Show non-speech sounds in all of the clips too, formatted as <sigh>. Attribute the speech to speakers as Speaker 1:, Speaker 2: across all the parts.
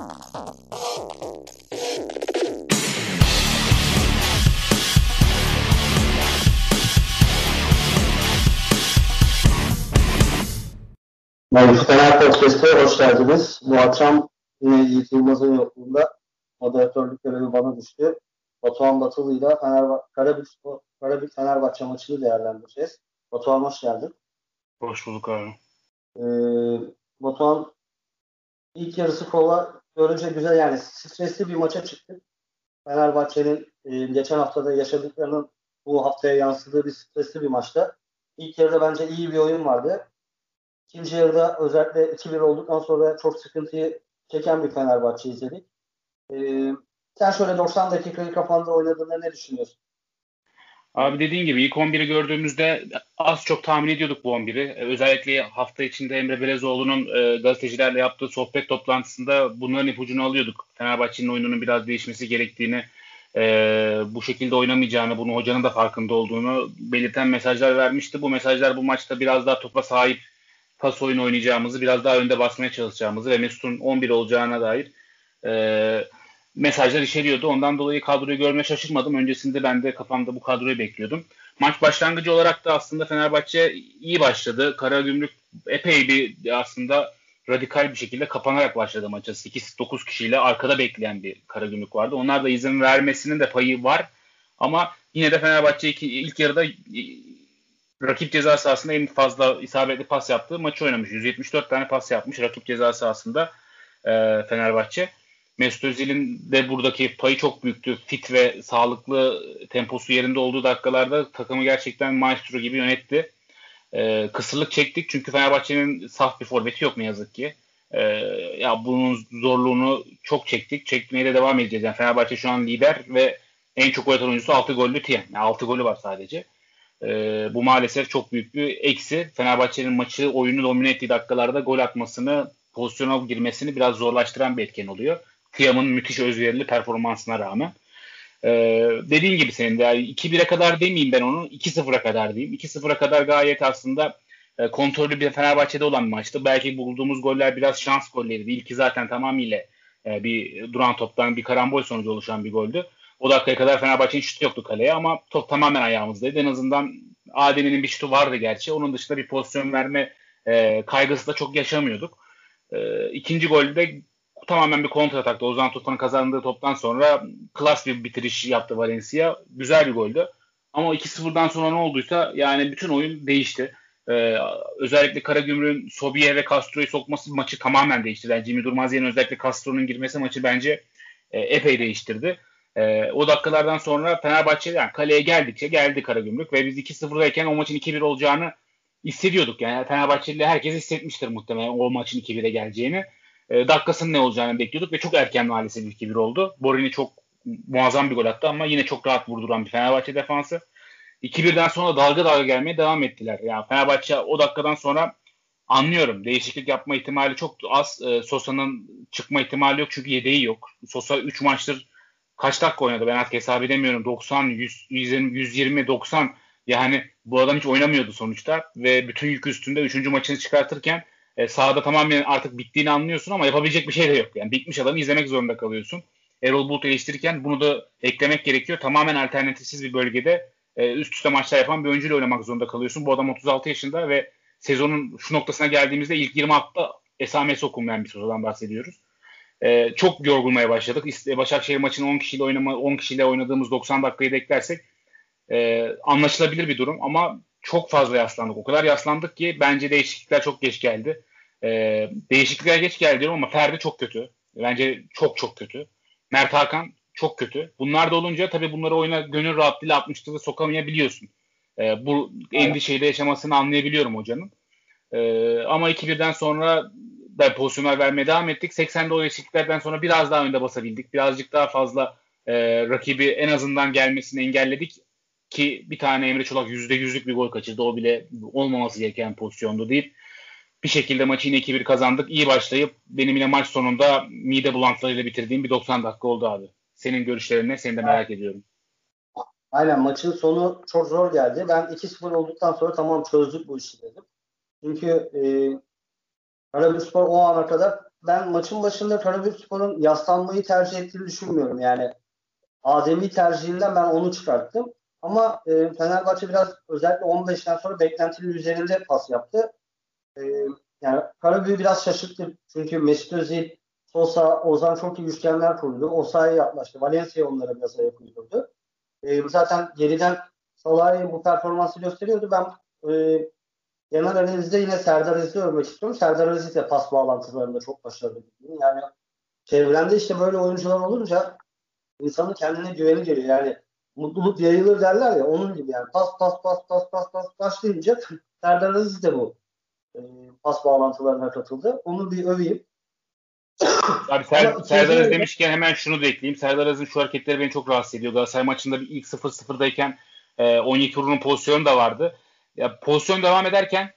Speaker 1: Mayıs Fener Podcast'e hoş geldiniz. Bu akşam yine Yiğit Yılmaz'ın yokluğunda moderatörlük görevi bana düştü. Batuhan Batılı ile Fenerbahçe, Karabük, Karabük Fenerbahçe maçını değerlendireceğiz. Batuhan hoş geldin.
Speaker 2: Hoş bulduk abi.
Speaker 1: Ee, Batuhan ilk yarısı kova görünce güzel yani stresli bir maça çıktık. Fenerbahçe'nin e, geçen haftada yaşadıklarının bu haftaya yansıdığı bir stresli bir maçta. İlk yarıda bence iyi bir oyun vardı. İkinci yarıda özellikle 2-1 olduktan sonra çok sıkıntıyı çeken bir Fenerbahçe izledik. Ee, sen şöyle 90 dakikayı kafanda oynadığında ne düşünüyorsun?
Speaker 2: Abi dediğin gibi ilk 11'i gördüğümüzde az çok tahmin ediyorduk bu 11'i. Özellikle hafta içinde Emre Belezoğlu'nun e, gazetecilerle yaptığı sohbet toplantısında bunların ipucunu alıyorduk. Fenerbahçe'nin oyununun biraz değişmesi gerektiğini, e, bu şekilde oynamayacağını, bunu hocanın da farkında olduğunu belirten mesajlar vermişti. Bu mesajlar bu maçta biraz daha topa sahip pas oyunu oynayacağımızı, biraz daha önde basmaya çalışacağımızı ve Mesut'un 11 olacağına dair e, mesajlar içeriyordu. Ondan dolayı kadroyu görme şaşırmadım. Öncesinde ben de kafamda bu kadroyu bekliyordum. Maç başlangıcı olarak da aslında Fenerbahçe iyi başladı. Karagümrük epey bir aslında radikal bir şekilde kapanarak başladı maça. 8-9 kişiyle arkada bekleyen bir Karagümrük vardı. Onlar da izin vermesinin de payı var. Ama yine de Fenerbahçe iki, ilk yarıda rakip ceza sahasında en fazla isabetli pas yaptığı maçı oynamış. 174 tane pas yapmış rakip ceza sahasında e, Fenerbahçe. Mesut Özil'in de buradaki payı çok büyüktü. Fit ve sağlıklı temposu yerinde olduğu dakikalarda takımı gerçekten maestro gibi yönetti. E, kısırlık çektik çünkü Fenerbahçe'nin saf bir forveti yok ne yazık ki. E, ya bunun zorluğunu çok çektik. Çekmeye de devam edeceğiz. Yani Fenerbahçe şu an lider ve en çok gol atan oyuncusu 6 gollü Tien. Yani 6 golü var sadece. E, bu maalesef çok büyük bir eksi. Fenerbahçe'nin maçı oyunu domine ettiği dakikalarda gol atmasını, pozisyona girmesini biraz zorlaştıran bir etken oluyor. Tiam'ın müthiş özverili performansına rağmen. Ee, dediğin gibi senin de yani 2-1'e kadar demeyeyim ben onu 2-0'a kadar diyeyim. 2-0'a kadar gayet aslında e, kontrollü bir Fenerbahçe'de olan bir maçtı. Belki bulduğumuz goller biraz şans golleriydi. İlki zaten tamamıyla e, bir duran toptan bir karambol sonucu oluşan bir goldü. O dakikaya kadar Fenerbahçe'nin şutu yoktu kaleye ama top tamamen ayağımızdaydı. En azından Adem'in bir şutu vardı gerçi. Onun dışında bir pozisyon verme e, kaygısı da çok yaşamıyorduk. E, ikinci golde tamamen bir kontratakta. Ozan Tufan'ın kazandığı toptan sonra klas bir bitiriş yaptı Valencia. Güzel bir goldü. Ama 2-0'dan sonra ne olduysa yani bütün oyun değişti. Ee, özellikle Karagümrük'ün Sobiye ve Castro'yu sokması maçı tamamen değiştirdi. Yani Jimmy Durmaz özellikle Castro'nun girmesi maçı bence e, epey değiştirdi. E, o dakikalardan sonra Fenerbahçe yani kaleye geldikçe geldi Karagümrük ve biz 2-0'dayken o maçın 2-1 olacağını hissediyorduk. Yani Fenerbahçeli herkes hissetmiştir muhtemelen o maçın 2-1'e geleceğini. E, dakikasının ne olacağını bekliyorduk ve çok erken maalesef 2-1 oldu. Borini çok muazzam bir gol attı ama yine çok rahat vurduran bir Fenerbahçe defansı. 2-1'den sonra dalga dalga gelmeye devam ettiler. Yani Fenerbahçe o dakikadan sonra anlıyorum. Değişiklik yapma ihtimali çok az. E, Sosa'nın çıkma ihtimali yok çünkü yedeği yok. Sosa 3 maçtır kaç dakika oynadı ben artık hesap edemiyorum. 90, 100, 120, 120, 90 yani bu adam hiç oynamıyordu sonuçta ve bütün yük üstünde 3. maçını çıkartırken e, sahada tamamen artık bittiğini anlıyorsun ama yapabilecek bir şey de yok. Yani bitmiş adamı izlemek zorunda kalıyorsun. Erol Bulut eleştirirken bunu da eklemek gerekiyor. Tamamen alternatifsiz bir bölgede e, üst üste maçlar yapan bir oyuncuyla oynamak zorunda kalıyorsun. Bu adam 36 yaşında ve sezonun şu noktasına geldiğimizde ilk 20 hafta esamesi okunmayan bir sezondan bahsediyoruz. E, çok yorgulmaya başladık. Başakşehir maçını 10 kişiyle oynama 10 kişiyle oynadığımız 90 dakikayı da e, anlaşılabilir bir durum ama çok fazla yaslandık. O kadar yaslandık ki bence değişiklikler çok geç geldi. E, değişiklikler geç geldi diyorum ama Ferdi çok kötü. Bence çok çok kötü. Mert Hakan çok kötü. Bunlar da olunca tabii bunları oyuna gönül rahatlığıyla 60'ta da sokamayabiliyorsun. E, bu endişeyi de yaşamasını anlayabiliyorum hocanın. E, ama 2-1'den sonra da pozisyonlar vermeye devam ettik. 80'de o değişikliklerden sonra biraz daha önde basabildik. Birazcık daha fazla e, rakibi en azından gelmesini engelledik. Ki bir tane Emre Çolak %100'lük bir gol kaçırdı. O bile olmaması gereken pozisyondu değil bir şekilde maçı yine 2-1 kazandık. İyi başlayıp benim yine maç sonunda mide bulantılarıyla bitirdiğim bir 90 dakika oldu abi. Senin görüşlerini seni de merak ediyorum.
Speaker 1: Aynen maçın sonu çok zor geldi. Ben 2-0 olduktan sonra tamam çözdük bu işi dedim. Çünkü e, Karabükspor o ana kadar ben maçın başında Karabükspor'un yaslanmayı tercih ettiğini düşünmüyorum. Yani Ademi tercihinden ben onu çıkarttım. Ama e, Fenerbahçe biraz özellikle 15'ten sonra beklentinin üzerinde pas yaptı. E, yani Karabük'ü biraz şaşırttı. Çünkü Mesut Özil, Sosa, Ozan çok iyi üçgenler kurdu. Osayi yaklaştı. Valencia onlara biraz ayak uydurdu. E, zaten geriden Salah'ı bu performansı gösteriyordu. Ben e, genel analizde yine Serdar Aziz'i övmek istiyorum. Serdar Aziz de pas bağlantılarında çok başarılı. Yani çevrende işte böyle oyuncular olunca insanın kendine güveni geliyor. Yani mutluluk yayılır derler ya onun gibi yani pas pas pas pas pas pas başlayınca <laughs> Serdar Aziz de bu e, pas bağlantılarına katıldı. Onu bir öveyim.
Speaker 2: Abi Ser, Serdar Aziz demişken hemen şunu da ekleyeyim. Serdar Aziz'in şu hareketleri beni çok rahatsız ediyor. Galatasaray maçında bir ilk 0-0'dayken e, Onyekuru pozisyonu da vardı. Ya pozisyon devam ederken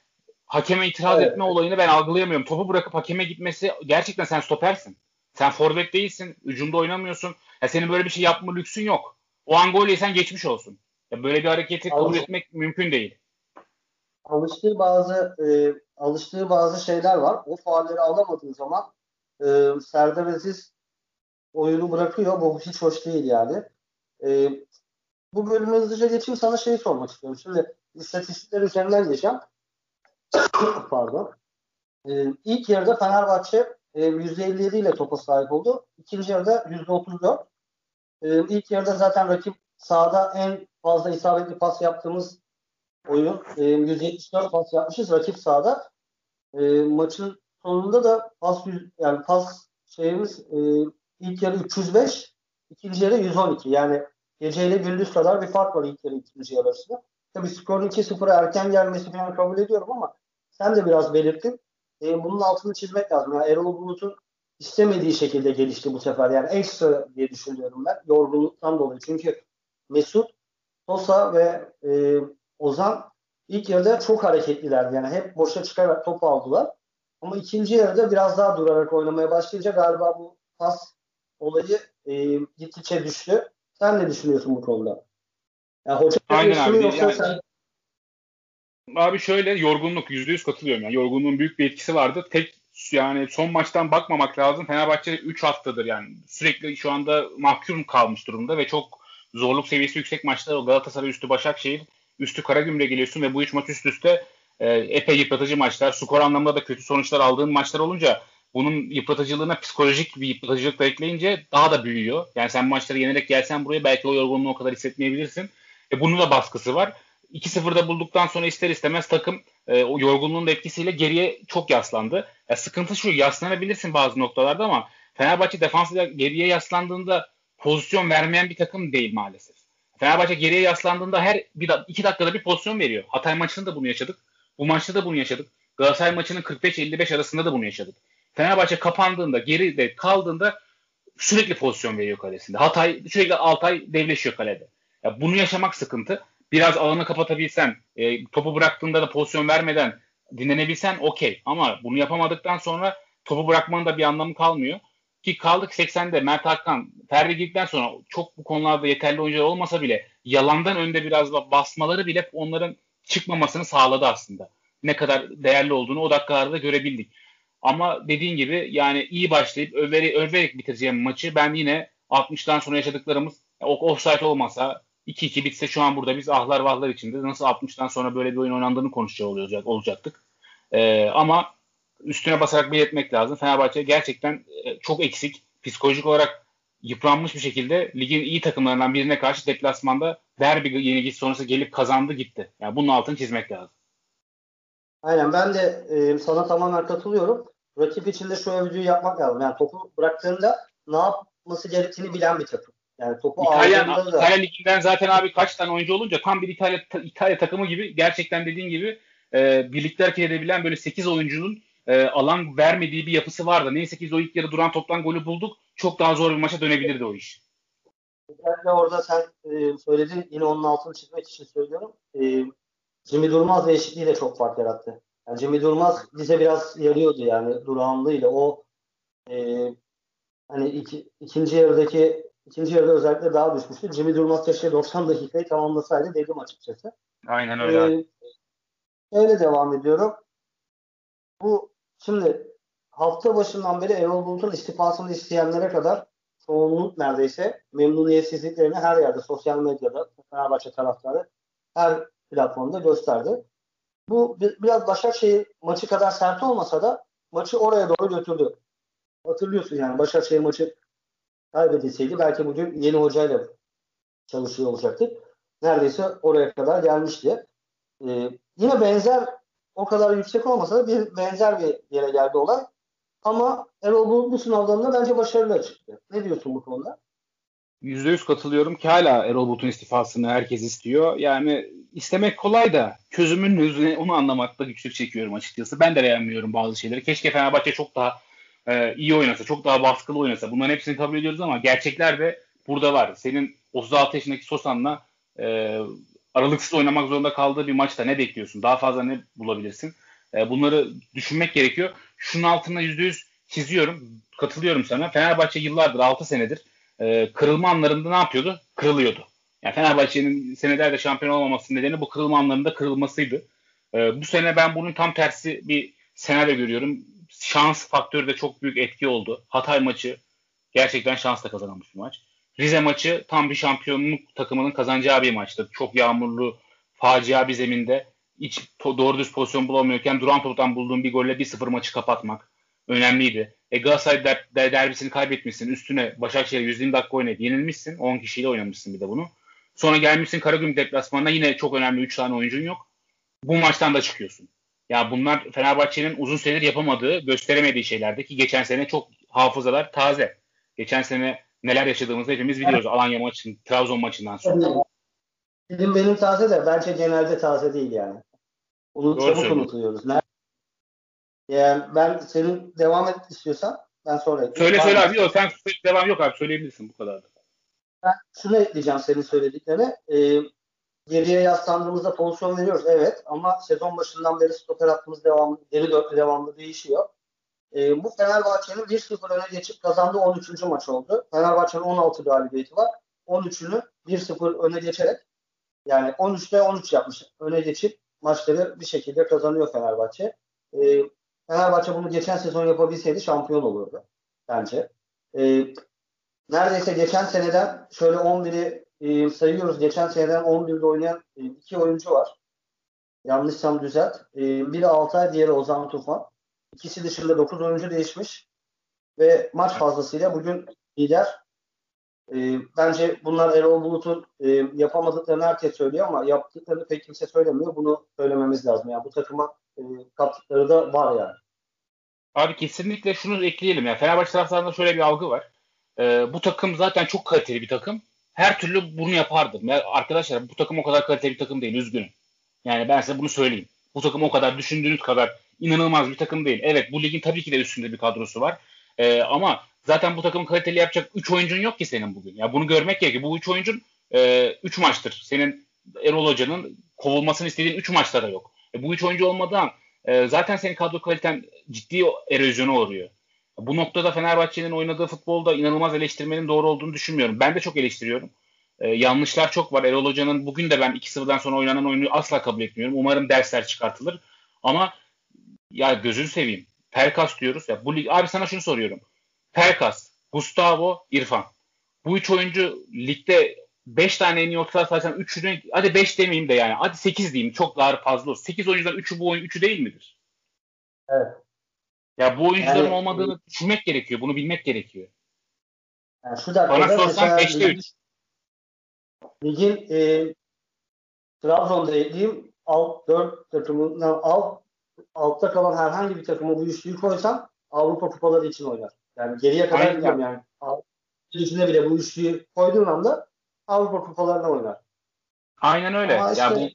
Speaker 2: hakeme itiraz evet. etme olayını ben algılayamıyorum. Topu bırakıp hakeme gitmesi gerçekten sen stopersin. Sen forvet değilsin. Hücumda oynamıyorsun. Ya senin böyle bir şey yapma lüksün yok. O an gol yesen geçmiş olsun. Ya böyle bir hareketi kabul Alış- etmek mümkün değil.
Speaker 1: Alıştığı bazı e, alıştığı bazı şeyler var. O faalleri alamadığı zaman e, Serdar Aziz oyunu bırakıyor. Bu hiç hoş değil yani. E, bu bölümü hızlıca geçeyim sana şeyi sormak istiyorum. Şimdi istatistikler üzerinden geçeceğim. <coughs> Pardon. E, ilk yarıda Fenerbahçe e, %57 ile topa sahip oldu. İkinci yarıda %34. E, ilk yarıda zaten rakip sahada en fazla isabetli pas yaptığımız oyun. E, 174 pas yapmışız rakip sahada. E, maçın sonunda da pas yani pas şeyimiz e, ilk yarı 305, ikinci yarı 112. Yani geceyle gündüz kadar bir fark var ilk yarı ikinci yarı arasında. Tabii skorun 2-0'a erken gelmesi falan kabul ediyorum ama sen de biraz belirttin. Bunun altını çizmek lazım. Yani Erol Bulut'un istemediği şekilde gelişti bu sefer. Yani ekstra diye düşünüyorum ben. Yorgunluktan dolayı. Çünkü Mesut, Sosa ve e, Ozan ilk yarıda çok hareketlilerdi. Yani hep boşa çıkarak top aldılar. Ama ikinci yarıda biraz daha durarak oynamaya başlayınca galiba bu pas olayı e, gittikçe düştü. Sen ne düşünüyorsun bu konuda?
Speaker 2: Yani hoca Aynen abi. Yani, sen... Abi şöyle yorgunluk yüzde yüz katılıyorum. Yani yorgunluğun büyük bir etkisi vardı. Tek yani son maçtan bakmamak lazım. Fenerbahçe 3 haftadır yani sürekli şu anda mahkum kalmış durumda ve çok zorluk seviyesi yüksek maçlar. Galatasaray üstü Başakşehir, üstü Karagümrük'e geliyorsun ve bu üç maç üst üste e, epey yıpratıcı maçlar. Skor anlamında da kötü sonuçlar aldığın maçlar olunca bunun yıpratıcılığına psikolojik bir yıpratıcılık da ekleyince daha da büyüyor. Yani sen maçları yenerek gelsen buraya belki o yorgunluğu o kadar hissetmeyebilirsin. E, bunun da baskısı var. 2-0'da bulduktan sonra ister istemez takım e, o yorgunluğun da etkisiyle geriye çok yaslandı. Ya sıkıntı şu yaslanabilirsin bazı noktalarda ama Fenerbahçe defansıyla geriye yaslandığında pozisyon vermeyen bir takım değil maalesef. Fenerbahçe geriye yaslandığında her bir iki dakikada bir pozisyon veriyor. Hatay maçında da bunu yaşadık. Bu maçta da bunu yaşadık. Galatasaray maçının 45-55 arasında da bunu yaşadık. Fenerbahçe kapandığında, geride kaldığında sürekli pozisyon veriyor kalesinde. Hatay sürekli Altay devleşiyor kalede. Ya bunu yaşamak sıkıntı biraz alanı kapatabilsen, e, topu bıraktığında da pozisyon vermeden dinlenebilsen okey. Ama bunu yapamadıktan sonra topu bırakmanın da bir anlamı kalmıyor. Ki kaldık 80'de Mert Hakan, Ferdi girdikten sonra çok bu konularda yeterli oyuncular olmasa bile yalandan önde biraz basmaları bile onların çıkmamasını sağladı aslında. Ne kadar değerli olduğunu o dakikalarda görebildik. Ama dediğin gibi yani iyi başlayıp överi, överek bitireceğim maçı ben yine 60'tan sonra yaşadıklarımız offside olmasa 2-2 bitse şu an burada biz ahlar vahlar içinde nasıl 60'tan sonra böyle bir oyun oynandığını konuşacak olacak, olacaktık. Ee, ama üstüne basarak belirtmek lazım. Fenerbahçe gerçekten e, çok eksik. Psikolojik olarak yıpranmış bir şekilde ligin iyi takımlarından birine karşı deplasmanda derbi yenilgisi sonrası gelip kazandı gitti. Yani bunun altını çizmek lazım.
Speaker 1: Aynen ben de e, sana tamamen katılıyorum. Rakip için de şu övücüyü yapmak lazım. Yani topu bıraktığında ne yapması gerektiğini bilen bir takım. Yani topu
Speaker 2: İtalya, da... İtalya Ligi'nden zaten abi kaç tane oyuncu olunca tam bir İtalya İtalya takımı gibi gerçekten dediğin gibi e, birlikte hareket edebilen böyle 8 oyuncunun e, alan vermediği bir yapısı vardı. Neyse ki o ilk yarı duran toptan golü bulduk. Çok daha zor bir maça dönebilirdi o iş.
Speaker 1: Özellikle orada sen e, söyledin yine onun altını çizmek için söylüyorum. E, Jimmy Durmaz değişikliği de çok fark yarattı. Yani Jimmy Durmaz bize biraz yarıyordu yani durağanlığıyla. O e, hani iki, ikinci yarıdaki ikinci yarıda özellikle daha düşmüştü. Jimmy Durmaz keşke 90 dakikayı tamamlasaydı dedim açıkçası.
Speaker 2: Aynen öyle.
Speaker 1: Ee, öyle devam ediyorum. Bu şimdi hafta başından beri Erol Bulut'un istifasını isteyenlere kadar çoğunluk neredeyse memnuniyetsizliklerini her yerde sosyal medyada Fenerbahçe taraftarı her platformda gösterdi. Bu biraz Başakşehir maçı kadar sert olmasa da maçı oraya doğru götürdü. Hatırlıyorsun yani Başakşehir maçı kaybedilseydi belki bugün yeni hocayla çalışıyor olacaktık. Neredeyse oraya kadar gelmişti. Ee, yine benzer o kadar yüksek olmasa da bir benzer bir yere geldi olay. Ama Erol Bulut bu sınavdan da bence başarılı çıktı. Ne diyorsun bu konuda?
Speaker 2: %100 katılıyorum ki hala Erol Bulut'un istifasını herkes istiyor. Yani istemek kolay da çözümün yüzüne onu anlamakta güçlük çekiyorum açıkçası. Ben de beğenmiyorum bazı şeyleri. Keşke Fenerbahçe çok daha e, iyi oynasa, çok daha baskılı oynasa. Bunların hepsini kabul ediyoruz ama gerçekler de burada var. Senin 36 yaşındaki Sosan'la e, aralıksız oynamak zorunda kaldığı bir maçta ne bekliyorsun? Daha fazla ne bulabilirsin? E, bunları düşünmek gerekiyor. Şunun altına %100 çiziyorum. Katılıyorum sana. Fenerbahçe yıllardır 6 senedir e, kırılma anlarında ne yapıyordu? Kırılıyordu. Yani Fenerbahçe'nin senelerde şampiyon olmaması nedeni bu kırılma anlarında kırılmasıydı. E, bu sene ben bunun tam tersi bir senaryo görüyorum. Şans faktörü de çok büyük etki oldu. Hatay maçı gerçekten şansla kazanılmış bir maç. Rize maçı tam bir şampiyonluk takımının kazanacağı bir maçtı. Çok yağmurlu, facia bir zeminde hiç doğru düz pozisyon bulamıyorken duran toptan bulduğun bir golle 1-0 maçı kapatmak önemliydi. E Galatasaray der, der, derbisini kaybetmişsin. Üstüne Başakşehir 120 dakika oynayıp yenilmişsin. 10 kişiyle oynamışsın bir de bunu. Sonra gelmişsin Karagümrük deplasmanına yine çok önemli 3 tane oyuncun yok. Bu maçtan da çıkıyorsun. Ya bunlar Fenerbahçe'nin uzun süredir yapamadığı, gösteremediği şeylerdi ki geçen sene çok hafızalar taze. Geçen sene neler yaşadığımızı hepimiz biliyoruz. Alanya maçın, Trabzon maçından sonra.
Speaker 1: Benim benim taze de bence genelde taze değil yani. Onu Doğru çabuk unutuluyoruz. Nerede? Yani ben senin devam et istiyorsan ben sonra
Speaker 2: Söyle söyle abi. Yok sen devam yok abi. Söyleyebilirsin bu kadar da.
Speaker 1: Ben şunu ekleyeceğim senin söylediklerine. Ee, geriye yaslandığımızda pozisyon veriyoruz. Evet ama sezon başından beri stoper hattımız devamlı, geri dörtlü devamlı değişiyor. Ee, bu Fenerbahçe'nin 1-0 öne geçip kazandığı 13. maç oldu. Fenerbahçe'nin 16 galibiyeti var. 13'ünü 1-0 öne geçerek yani 13'te 13 yapmış. Öne geçip maçları bir şekilde kazanıyor Fenerbahçe. Ee, Fenerbahçe bunu geçen sezon yapabilseydi şampiyon olurdu bence. Ee, neredeyse geçen seneden şöyle 11'i e, sayıyoruz. Geçen seneden 11'de oynayan e, iki oyuncu var. Yanlışsam düzelt. E, biri Altay, diğeri Ozan Tufan. İkisi dışında 9 oyuncu değişmiş. Ve maç fazlasıyla bugün lider. E, bence bunlar Erol Bulut'un e, yapamadıklarını herkes söylüyor ama yaptıklarını pek kimse söylemiyor. Bunu söylememiz lazım. Yani bu takıma e, kattıkları da var yani.
Speaker 2: Abi kesinlikle şunu ekleyelim. Yani Fenerbahçe taraftarında şöyle bir algı var. E, bu takım zaten çok kaliteli bir takım. Her türlü bunu yapardı. Yani arkadaşlar bu takım o kadar kaliteli bir takım değil. Üzgünüm. Yani ben size bunu söyleyeyim. Bu takım o kadar düşündüğünüz kadar inanılmaz bir takım değil. Evet bu ligin tabii ki de üstünde bir kadrosu var. E, ama zaten bu takımı kaliteli yapacak 3 oyuncun yok ki senin bugün. Ya bunu görmek gerekiyor. Bu 3 oyuncun 3 e, üç maçtır. Senin Erol Hoca'nın kovulmasını istediğin 3 maçta da yok. E, bu 3 oyuncu olmadan e, zaten senin kadro kaliten ciddi erozyona uğruyor. Bu noktada Fenerbahçe'nin oynadığı futbolda inanılmaz eleştirmenin doğru olduğunu düşünmüyorum. Ben de çok eleştiriyorum. Ee, yanlışlar çok var. Erol Hoca'nın bugün de ben 2-0'dan sonra oynanan oyunu asla kabul etmiyorum. Umarım dersler çıkartılır. Ama ya gözünü seveyim. Perkas diyoruz ya. Bu lig, abi sana şunu soruyorum. Perkas, Gustavo, İrfan. Bu üç oyuncu ligde 5 tane en iyi orta saha 3'ünü hadi 5 demeyeyim de yani hadi 8 diyeyim çok daha fazla olsun. 8 oyuncudan 3'ü bu oyun 3'ü değil midir?
Speaker 1: Evet.
Speaker 2: Ya bu oyuncuların yani, olmadığını düşünmek gerekiyor. Bunu bilmek gerekiyor.
Speaker 1: Yani şu Bana sorsan 5'te 3. Ligin e, Trabzon'da ekleyeyim alt 4 takımından alt altta kalan herhangi bir takıma bu üçlüyü koysam Avrupa kupaları için oynar. Yani geriye kadar Aynen. gideceğim yani. İçine bile bu üçlüyü koyduğun anda Avrupa kupalarına oynar.
Speaker 2: Aynen öyle. Ama ya bu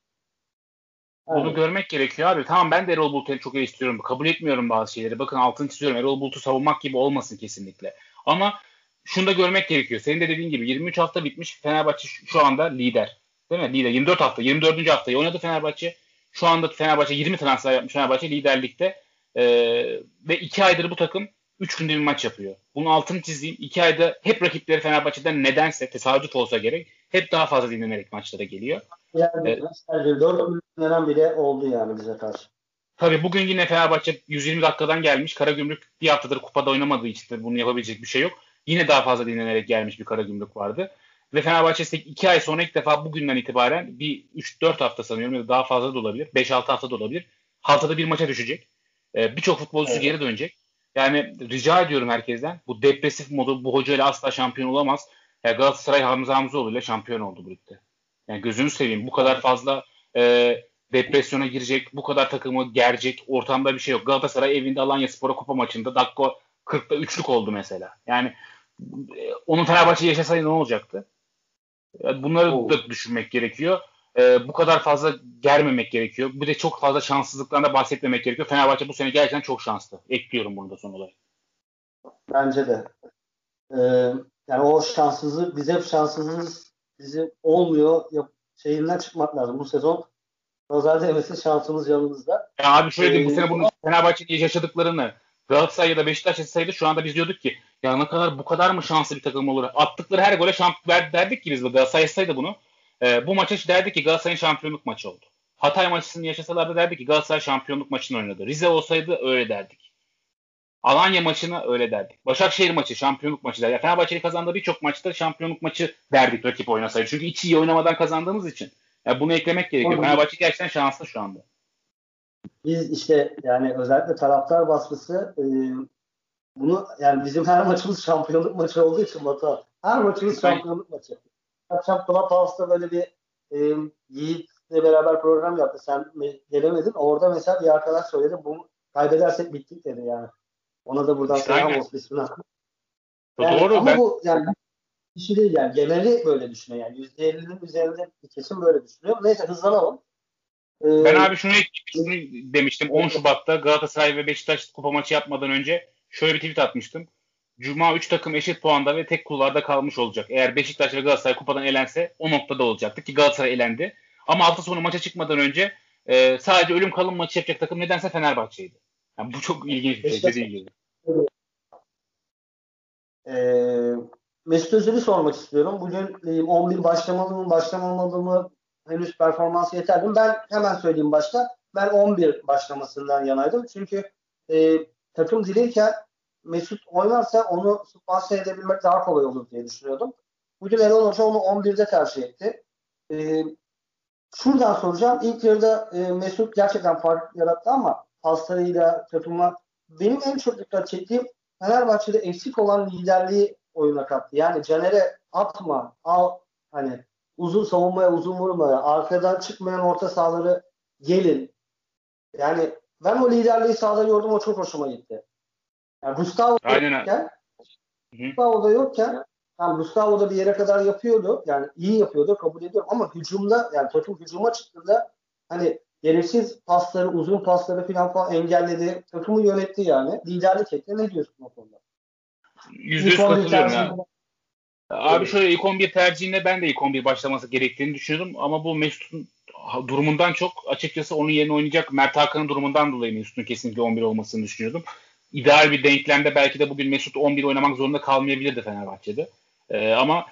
Speaker 2: bunu evet. görmek gerekiyor abi. Tamam ben de Erol Bulut'u çok istiyorum. Kabul etmiyorum bazı şeyleri. Bakın altını çiziyorum. Erol Bulut'u savunmak gibi olmasın kesinlikle. Ama şunu da görmek gerekiyor. Senin de dediğin gibi 23 hafta bitmiş. Fenerbahçe şu anda lider. Değil mi? Lider. 24 hafta. 24. haftayı oynadı Fenerbahçe. Şu anda Fenerbahçe 20 transfer yapmış Fenerbahçe liderlikte. Ee, ve 2 aydır bu takım 3 günde bir maç yapıyor. Bunun altını çizeyim. 2 ayda hep rakipleri Fenerbahçe'den nedense tesadüf olsa gerek hep daha fazla dinlenerek maçlara geliyor.
Speaker 1: Yani evet. 4 dinlenen bile oldu yani bize karşı.
Speaker 2: tabii bugün yine Fenerbahçe 120 dakikadan gelmiş. Karagümrük bir haftadır kupada oynamadığı için bunu yapabilecek bir şey yok. Yine daha fazla dinlenerek gelmiş bir Karagümrük vardı. Ve Fenerbahçe 2 ay sonra ilk defa bugünden itibaren bir 3-4 hafta sanıyorum ya da daha fazla da olabilir. 5-6 hafta da olabilir. Haftada bir maça düşecek. Ee, Birçok futbolcusu evet. geri dönecek. Yani rica ediyorum herkesten. Bu depresif modu bu hocayla asla şampiyon olamaz. Ya Galatasaray Hamza Hamzoğlu ile şampiyon oldu bu ligde. Yani gözünü seveyim. Bu kadar fazla e, depresyona girecek, bu kadar takımı gerecek ortamda bir şey yok. Galatasaray evinde Alanya Spor'a kupa maçında dakika 40'ta üçlük oldu mesela. Yani e, onun Fenerbahçe yaşasaydı ne olacaktı? Bunları Oo. da düşünmek gerekiyor. Ee, bu kadar fazla germemek gerekiyor. Bir de çok fazla şanssızlıktan da bahsetmemek gerekiyor. Fenerbahçe bu sene gerçekten çok şanslı. Ekliyorum bunu da son olarak.
Speaker 1: Bence de. Ee, yani o şanssızlık, biz hep şanssızız, bizim olmuyor. Yap, şeyinden çıkmak lazım. Bu sezon nazar değmesin şansımız yanımızda.
Speaker 2: Ya abi şöyle diyeyim. Ee, bu sene bunu Fenerbahçe'nin yaşadıklarını Galatasaray ya da Beşiktaş yaşasaydı şu anda biz diyorduk ki ya ne kadar bu kadar mı şanslı bir takım olur? Attıkları her gole şampiyon derdik ki biz Galatasaray yaşasaydı bunu. E, bu maça derdik ki Galatasaray'ın şampiyonluk maçı oldu. Hatay maçını yaşasalar da derdik ki Galatasaray şampiyonluk maçını oynadı. Rize olsaydı öyle derdik. Alanya maçını öyle derdik. Başakşehir maçı şampiyonluk maçı derdik. Fenerbahçe'nin kazandığı birçok maçta şampiyonluk maçı derdik rakip oynasaydı. Çünkü içi iyi oynamadan kazandığımız için. Yani bunu eklemek gerekiyor. Olur. Fenerbahçe gerçekten şanslı şu anda.
Speaker 1: Biz işte yani özellikle taraftar baskısı e, bunu yani bizim her maçımız şampiyonluk maçı olduğu için Batu her maçımız şampiyonluk maçı. Akşam Clubhouse'da böyle bir e, Yiğit'le beraber program yaptı. Sen gelemedin. Orada mesela bir arkadaş söyledi. Bu kaybedersek bittik dedi yani. Ona da buradan selam olsun ismini yani, Doğru. Ama ben... bu yani kişi değil yani. Geneli böyle düşünüyor yani. %50'nin üzerinde bir kesim böyle düşünüyor. Neyse hızlanalım.
Speaker 2: Ee, ben abi şunu, şunu demiştim. 10 Şubat'ta Galatasaray ve Beşiktaş kupa maçı yapmadan önce şöyle bir tweet atmıştım. Cuma 3 takım eşit puanda ve tek kulvarda kalmış olacak. Eğer Beşiktaş ve Galatasaray kupadan elense o noktada olacaktı ki Galatasaray elendi. Ama hafta sonu maça çıkmadan önce e, sadece ölüm kalım maçı yapacak takım nedense Fenerbahçe'ydi. Yani bu çok ilginç bir şey dediğin gibi.
Speaker 1: Ee, Mesut Özil'i sormak istiyorum. Bugün 11 başlamalı mı başlamamalı mı henüz performansı yeterli mi? Ben hemen söyleyeyim başta. Ben 11 başlamasından yanaydım. Çünkü e, takım diliyken Mesut oynarsa onu sponsor edebilmek daha kolay olur diye düşünüyordum. Bugün Erol Hoca onu 11'de tercih etti. Ee, şuradan soracağım. İlk yarıda e, Mesut gerçekten fark yarattı ama paslarıyla takıma benim en çok dikkat çektiğim Fenerbahçe'de eksik olan liderliği oyuna kattı. Yani Caner'e atma, al hani uzun savunmaya uzun vurmaya, arkadan çıkmayan orta sahaları gelin. Yani ben o liderliği sahada gördüm o çok hoşuma gitti. Yani Gustavo Aynen. yokken Gustavo da yokken yani Gustavo da bir yere kadar yapıyordu. Yani iyi yapıyordu kabul ediyorum ama hücumda yani takım hücuma çıktığında hani gereksiz pasları, uzun pasları falan falan engelledi. Takımı yönetti yani. Liderlik etti. Ne diyorsun o konuda?
Speaker 2: Yüzde yüz katılıyorum ya. Abi şöyle ilk 11 tercihinde ben de ilk 11 başlaması gerektiğini düşünüyordum ama bu Mesut'un durumundan çok açıkçası onun yerine oynayacak Mert Hakan'ın durumundan dolayı Mesut'un kesinlikle 11 olmasını düşünüyordum ideal bir denklemde belki de bugün Mesut 11 oynamak zorunda kalmayabilirdi Fenerbahçe'de. Ee, ama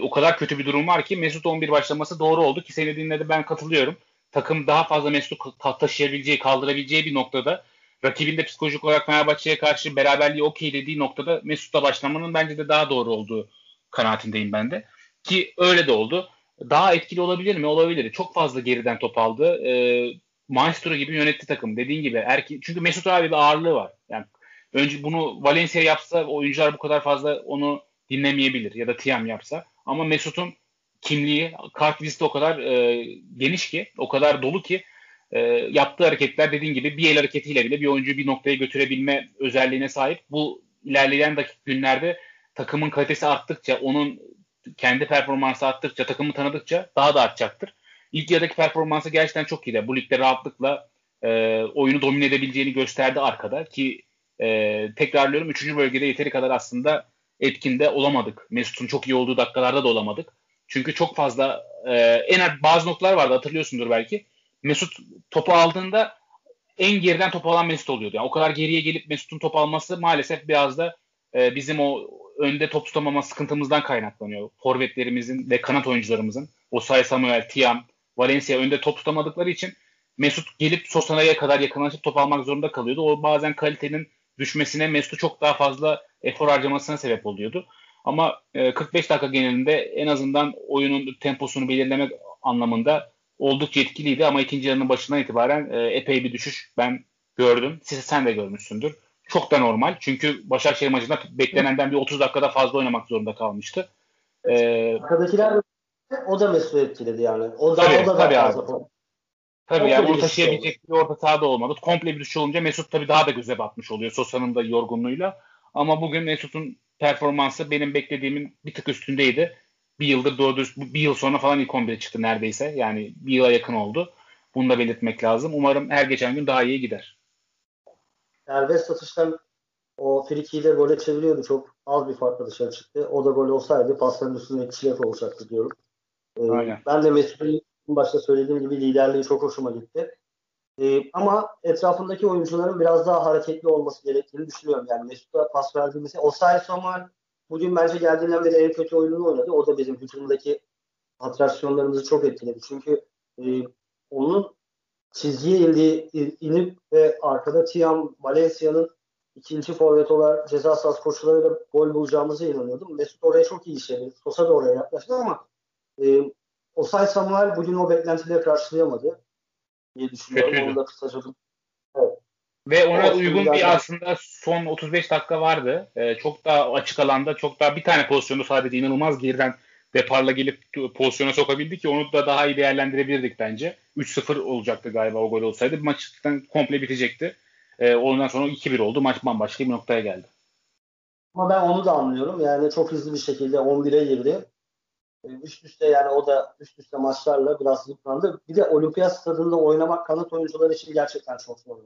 Speaker 2: o kadar kötü bir durum var ki Mesut 11 başlaması doğru oldu ki seni dinledi ben katılıyorum. Takım daha fazla Mesut'u taşıyabileceği, kaldırabileceği bir noktada rakibin de psikolojik olarak Fenerbahçe'ye karşı beraberliği okey dediği noktada Mesut'la başlamanın bence de daha doğru olduğu kanaatindeyim ben de. Ki öyle de oldu. Daha etkili olabilir mi? Olabilir. Çok fazla geriden top aldı. Ee, maestro gibi yönetti takım. Dediğin gibi erke çünkü Mesut abi bir ağırlığı var. Yani önce bunu Valencia yapsa oyuncular bu kadar fazla onu dinlemeyebilir ya da Tiam yapsa. Ama Mesut'un kimliği, kart listi o kadar e, geniş ki, o kadar dolu ki e, yaptığı hareketler dediğin gibi bir el hareketiyle bile bir oyuncuyu bir noktaya götürebilme özelliğine sahip. Bu ilerleyen dakik günlerde takımın kalitesi arttıkça, onun kendi performansı arttıkça, takımı tanıdıkça daha da artacaktır. İlk yarıdaki performansı gerçekten çok iyiydi. Bu ligde rahatlıkla e, oyunu domine edebileceğini gösterdi arkada ki e, tekrarlıyorum 3. bölgede yeteri kadar aslında etkinde olamadık. Mesut'un çok iyi olduğu dakikalarda da olamadık. Çünkü çok fazla e, en az bazı noktalar vardı hatırlıyorsundur belki. Mesut topu aldığında en geriden topu alan Mesut oluyordu. Yani o kadar geriye gelip Mesut'un top alması maalesef biraz da e, bizim o önde top tutamama sıkıntımızdan kaynaklanıyor. Forvetlerimizin ve kanat oyuncularımızın. Osay Samuel, Tiam, Valencia önde top tutamadıkları için Mesut gelip Sosana'ya kadar yakınlaşıp top almak zorunda kalıyordu. O bazen kalitenin düşmesine Mesut'u çok daha fazla efor harcamasına sebep oluyordu. Ama e, 45 dakika genelinde en azından oyunun temposunu belirlemek anlamında oldukça etkiliydi ama ikinci yarının başından itibaren e, epey bir düşüş ben gördüm. Siz sen de görmüşsündür. Çok da normal. Çünkü Başakşehir maçında beklenenden bir 30 dakikada fazla oynamak zorunda kalmıştı.
Speaker 1: Ee, Arkadakiler o da Mesut'u etkiledi yani. O da,
Speaker 2: tabii,
Speaker 1: o da
Speaker 2: tabii abi. Tabii yani onu taşıyabilecek bir orta sahada olmadı. Komple bir düşüş olunca Mesut tabii daha da göze batmış oluyor Sosa'nın da yorgunluğuyla. Ama bugün Mesut'un performansı benim beklediğimin bir tık üstündeydi. Bir yıldır doğru dürüst, bir yıl sonra falan ilk 11'e çıktı neredeyse. Yani bir yıla yakın oldu. Bunu da belirtmek lazım. Umarım her geçen gün daha iyi gider.
Speaker 1: Serbest satıştan o frikiyi de gole çeviriyordu. Çok az bir farkla dışarı çıktı. O da gol olsaydı pasların üstünde çilef olacaktı diyorum. Ee, Aynen. Ben de Mesut'un başta söylediğim gibi liderliği çok hoşuma gitti. Ee, ama etrafındaki oyuncuların biraz daha hareketli olması gerektiğini düşünüyorum. Yani Mesut'a pas verdiğimizde Osay Samuel bugün bence geldiğinden beri en kötü oyununu oynadı. O da bizim hücumdaki atraksiyonlarımızı çok etkiledi. Çünkü e, onun çizgiye indi, inip ve arkada Tiam Valencia'nın ikinci forvet olarak ceza sahası koşularıyla gol bulacağımıza inanıyordum. Mesut oraya çok iyi işledi. Sosa da oraya yaklaştı ama e, Osay Samuel bugün o beklentileri karşılayamadı diye düşünüyorum. Kötüydü. Onu da kısaca
Speaker 2: evet. Ve ona o uygun bir aslında son 35 dakika vardı. Ee, çok daha açık alanda çok daha bir tane pozisyonu sadece inanılmaz geriden deparla gelip pozisyona sokabildi ki onu da daha iyi değerlendirebilirdik bence. 3-0 olacaktı galiba o gol olsaydı. Maçtan komple bitecekti. Ee, ondan sonra 2-1 oldu. Maç bambaşka bir noktaya geldi.
Speaker 1: Ama ben onu da anlıyorum. Yani çok hızlı bir şekilde 11'e girdi. Üst üste yani o da üst üste maçlarla biraz yıprandı. Bir de olimpiyat stadında oynamak kanat oyuncuları için gerçekten çok zor.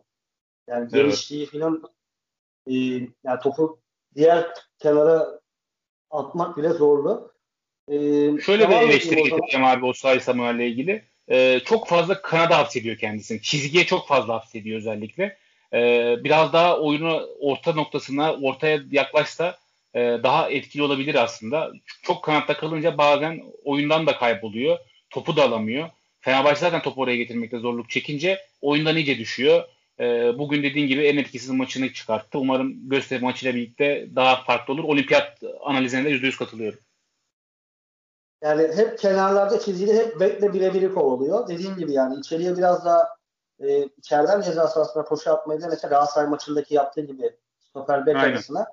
Speaker 1: Yani evet. genişliği e, yani topu diğer kenara atmak bile zorlu.
Speaker 2: Ee, Şöyle bir eleştiri getireceğim abi o Say Samuel'le ilgili. Ee, çok fazla kanada hapsediyor kendisini. Çizgiye çok fazla hapsediyor özellikle. Ee, biraz daha oyunu orta noktasına, ortaya yaklaşsa e, daha etkili olabilir aslında. Çok kanatta kalınca bazen oyundan da kayboluyor. Topu da alamıyor. Fenerbahçe zaten topu oraya getirmekte zorluk çekince oyundan iyice düşüyor. E, bugün dediğin gibi en etkisiz maçını çıkarttı. Umarım gösteri maçıyla birlikte daha farklı olur. Olimpiyat analizine de %100 katılıyorum.
Speaker 1: Yani hep kenarlarda çizgili hep bekle birebiri kovalıyor. Dediğim gibi yani içeriye biraz daha e, içeriden ceza sahasına koşu atmayı da mesela Galatasaray maçındaki yaptığı gibi stoper bek arasına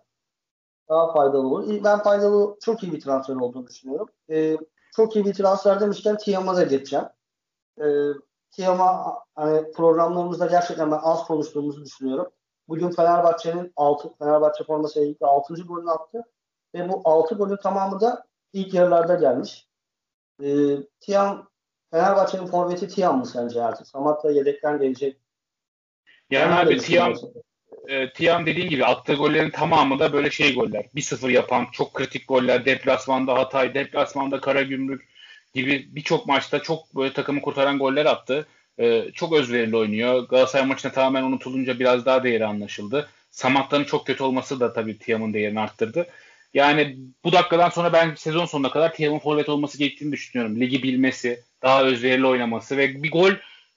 Speaker 1: daha faydalı olur. Ben faydalı çok iyi bir transfer olduğunu düşünüyorum. E, çok iyi bir transfer demişken Tiam'a da geçeceğim. E, Tiam'a hani programlarımızda gerçekten ben az konuştuğumuzu düşünüyorum. Bugün Fenerbahçe'nin 6 Fenerbahçe forması ilk 6. golünü attı ve bu 6 golün tamamı da ilk yarılarda gelmiş. E, Tiam Fenerbahçe'nin forveti Tiam mı sence artık? Samat da yedekten gelecek.
Speaker 2: Yani abi Tiam e, Tiam dediğin gibi attığı gollerin tamamı da böyle şey goller. 1-0 yapan çok kritik goller. Deplasmanda Hatay, deplasmanda Karagümrük gibi birçok maçta çok böyle takımı kurtaran goller attı. E, çok özverili oynuyor. Galatasaray maçında tamamen unutulunca biraz daha değeri anlaşıldı. Samatta'nın çok kötü olması da tabii Tiam'ın değerini arttırdı. Yani bu dakikadan sonra ben sezon sonuna kadar Tiam'ın forvet olması gerektiğini düşünüyorum. Ligi bilmesi, daha özverili oynaması ve bir gol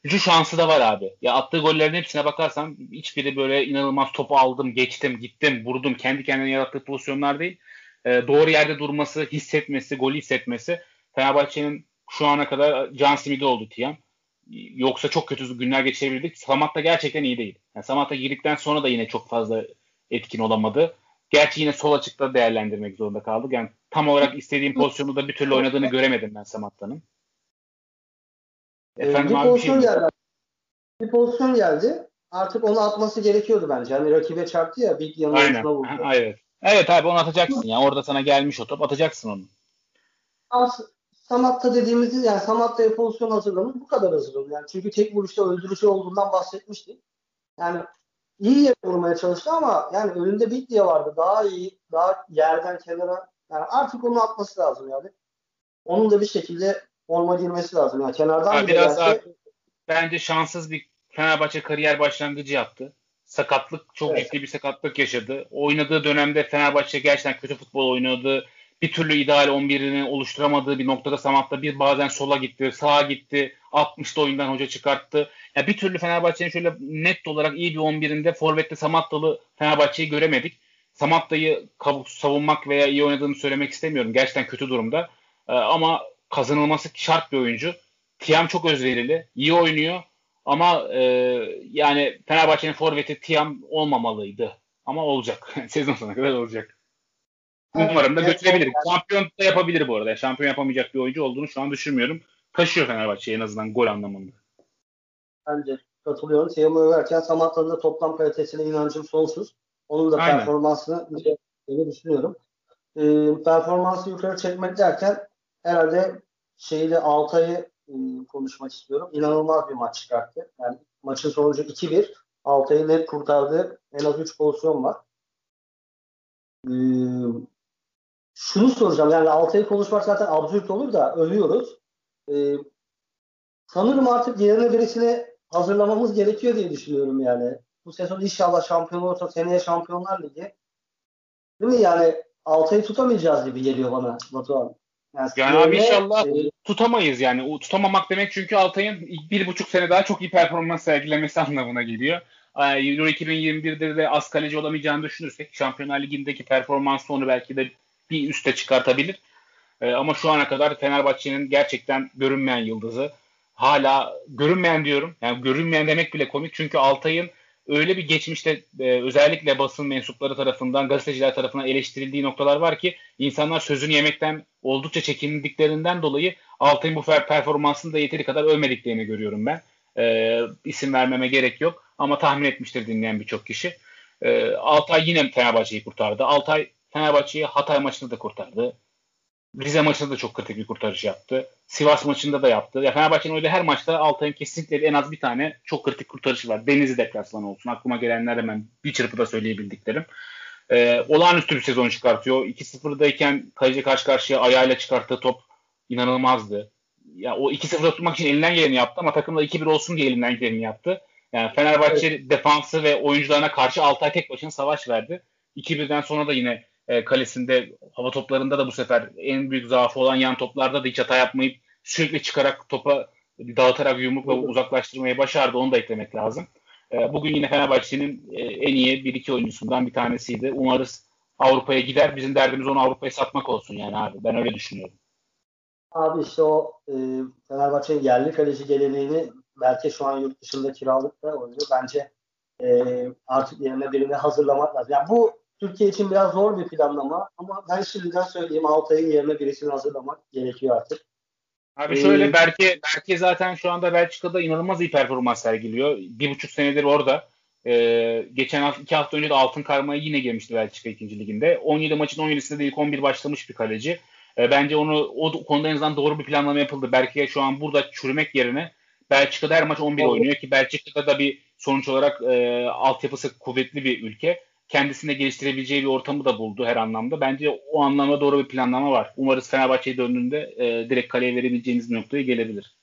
Speaker 2: şu şansı da var abi. Ya attığı gollerin hepsine bakarsan hiçbiri böyle inanılmaz topu aldım, geçtim, gittim, vurdum. Kendi kendine yarattığı pozisyonlar değil. E, doğru yerde durması, hissetmesi, golü hissetmesi. Fenerbahçe'nin şu ana kadar can simidi oldu Tiam. Yoksa çok kötü günler geçirebilirdik. Samat da gerçekten iyi değil. Yani Samat'a girdikten sonra da yine çok fazla etkin olamadı. Gerçi yine sol açıkta değerlendirmek zorunda kaldık. Yani tam olarak istediğim pozisyonu da bir türlü oynadığını göremedim ben Samatta'nın.
Speaker 1: Ee, Efendim bir abi pozisyon şey geldi. Bir pozisyon geldi. Artık onu atması gerekiyordu bence. Hani rakibe çarptı ya bir yanına
Speaker 2: Aynen. vurdu. Evet. Evet abi onu atacaksın ya. Orada sana gelmiş o top atacaksın onu.
Speaker 1: As Samatta dediğimiz yani Samatta'ya pozisyon hazırlamış bu kadar hazırladı. Yani çünkü tek vuruşta öldürücü olduğundan bahsetmiştik. Yani iyi yere vurmaya çalıştı ama yani önünde Biglia vardı. Daha iyi, daha yerden kenara yani artık onu atması lazım yani. Onun da bir şekilde forma girmesi lazım. Yani kenardan
Speaker 2: ha, biraz gelse... bence şanssız bir Fenerbahçe kariyer başlangıcı yaptı. Sakatlık çok evet. ciddi bir sakatlık yaşadı. Oynadığı dönemde Fenerbahçe gerçekten kötü futbol oynadı. bir türlü ideal 11'ini oluşturamadığı bir noktada Samat'ta bir bazen sola gitti, sağa gitti, 60'da oyundan hoca çıkarttı. Ya bir türlü Fenerbahçe'nin şöyle net olarak iyi bir 11'inde Forvet'te Samattalı Fenerbahçe'yi göremedik. Samatta'yı savunmak veya iyi oynadığını söylemek istemiyorum. Gerçekten kötü durumda. Ee, ama kazanılması şart bir oyuncu. Tiam çok özverili, iyi oynuyor. Ama e, yani Fenerbahçe'nin forveti Tiam olmamalıydı. Ama olacak. <laughs> Sezon sonuna kadar olacak. Umarım da götürebilir. Şampiyon da yapabilir bu arada. Şampiyon yapamayacak bir oyuncu olduğunu şu an düşünmüyorum. Taşıyor Fenerbahçe en azından gol anlamında.
Speaker 1: Bence katılıyorum. Tiam'ı överken Samatta'nın da toplam kalitesine inancım sonsuz. Onun da Aynen. performansını düşünüyorum. E, performansı yukarı çekmek derken herhalde şeyle Altay'ı e, konuşmak istiyorum. İnanılmaz bir maç çıkarttı. Yani maçın sonucu 2-1. Altay'ı net kurtardı. En az 3 pozisyon var. Şunu soracağım. Yani Altay'ı konuşmak zaten absürt olur da övüyoruz. Ee, sanırım artık yerine birisini hazırlamamız gerekiyor diye düşünüyorum yani. Bu sezon inşallah şampiyon olursa seneye Şampiyonlar Ligi. Değil mi? Yani Altay'ı tutamayacağız gibi geliyor bana Batuhan.
Speaker 2: Yani, yani abi inşallah e, tutamayız yani. O, tutamamak demek çünkü Altay'ın bir buçuk sene daha çok iyi performans sergilemesi <laughs> anlamına geliyor. Euro 2021'de de az kaleci olamayacağını düşünürsek Şampiyonlar Ligi'ndeki performans onu belki de bir üste çıkartabilir. E, ama şu ana kadar Fenerbahçe'nin gerçekten görünmeyen yıldızı. Hala görünmeyen diyorum. Yani görünmeyen demek bile komik. Çünkü Altay'ın öyle bir geçmişte e, özellikle basın mensupları tarafından, gazeteciler tarafından eleştirildiği noktalar var ki insanlar sözünü yemekten oldukça çekindiklerinden dolayı Altay'ın bu performansını da yeteri kadar övmediklerini görüyorum ben. E, isim vermeme gerek yok ama tahmin etmiştir dinleyen birçok kişi. E, Altay yine Fenerbahçe'yi kurtardı. Altay Fenerbahçe'yi Hatay maçında da kurtardı. Rize maçında da çok kritik bir kurtarış yaptı. Sivas maçında da yaptı. Ya Fenerbahçe'nin öyle her maçta Altay'ın kesinlikle en az bir tane çok kritik kurtarışı var. Denizli deplasmanı olsun. Aklıma gelenler hemen bir çırpıda söyleyebildiklerim. Ee, olağanüstü bir sezon çıkartıyor. 2-0'dayken kaleci karşı karşıya ayağıyla çıkarttığı top inanılmazdı. Ya o 2-0'da tutmak için elinden geleni yaptı ama takımda 2-1 olsun diye elinden geleni yaptı. Yani Fenerbahçe evet. defansı ve oyuncularına karşı Altay tek başına savaş verdi. 2-1'den sonra da yine e, kalesinde hava toplarında da bu sefer en büyük zaafı olan yan toplarda da hiç hata yapmayıp sürekli çıkarak topa dağıtarak yumrukla uzaklaştırmayı başardı. Onu da eklemek lazım. E, bugün yine Fenerbahçe'nin e, en iyi bir iki oyuncusundan bir tanesiydi. Umarız Avrupa'ya gider. Bizim derdimiz onu Avrupa'ya satmak olsun yani abi. Ben öyle düşünüyorum.
Speaker 1: Abi işte o e, Fenerbahçe'nin yerli kaleci geleneğini belki şu an yurt dışında kiralıkta oynuyor. Bence e, artık yerine birini hazırlamak lazım. Yani bu Türkiye için biraz zor bir planlama ama ben şimdiden söyleyeyim Altay'ın yerine birisini hazırlamak gerekiyor artık.
Speaker 2: Abi şöyle ee, Berke, Berke zaten şu anda Belçika'da inanılmaz iyi performans sergiliyor. Bir buçuk senedir orada. Ee, geçen hafta, iki hafta önce de altın karmaya yine girmişti Belçika 2. liginde. 17 maçın 17'sinde de ilk 11 başlamış bir kaleci. Ee, bence onu o konuda en azından doğru bir planlama yapıldı. Berke'ye şu an burada çürümek yerine Belçika'da her maç 11 oynuyor ki Belçika'da da bir sonuç olarak e, altyapısı kuvvetli bir ülke kendisine geliştirebileceği bir ortamı da buldu her anlamda. Bence o anlamda doğru bir planlama var. Umarız Fenerbahçe'ye döndüğünde e, direkt kaleye verebileceğiniz bir noktaya gelebilir.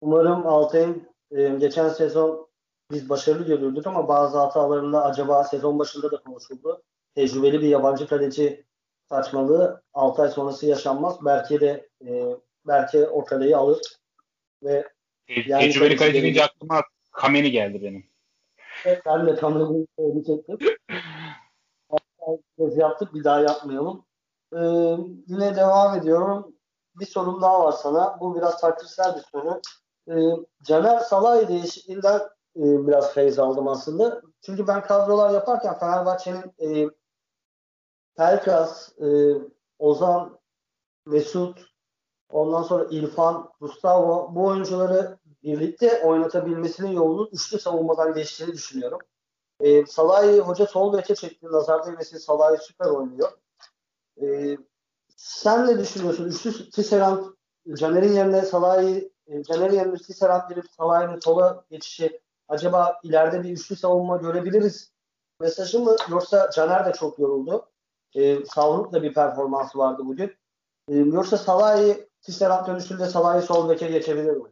Speaker 1: Umarım Altay'ın e, geçen sezon biz başarılı görürdük ama bazı hatalarında acaba sezon başında da konuşuldu. Tecrübeli bir yabancı kaleci saçmalığı 6 ay sonrası yaşanmaz. Belki de e, belki o kaleyi alır ve
Speaker 2: Te- yani tecrübeli kaleci deyince aklıma Kameni geldi benim.
Speaker 1: Ben de tanıdığımı söyleyecektim. yaptık bir daha yapmayalım. Ee, yine devam ediyorum. Bir sorum daha var sana. Bu biraz taktiksel bir soru. Ee, Caner Salay değişikliğinden e, biraz feyz aldım aslında. Çünkü ben kadrolar yaparken Fenerbahçe'nin e, Pelkas, e, Ozan, Mesut, ondan sonra İrfan, Gustavo bu oyuncuları birlikte oynatabilmesinin yolunun üçlü savunmadan geçtiğini düşünüyorum. E, Salah'ı hoca sol beke çekti. Nazar değmesin Salah'ı süper oynuyor. E, sen ne düşünüyorsun? Üçlü Tisserand Caner'in yerine Salah'ı e, Caner'in yerine Tisserand girip Salah'ın sola geçişi acaba ileride bir üçlü savunma görebiliriz mesajı mı? Yoksa Caner de çok yoruldu. E, Savruk da bir performansı vardı bugün. E, yoksa Salah'ı Tisserand dönüşünde Salah'ı sol beke geçebilir mi?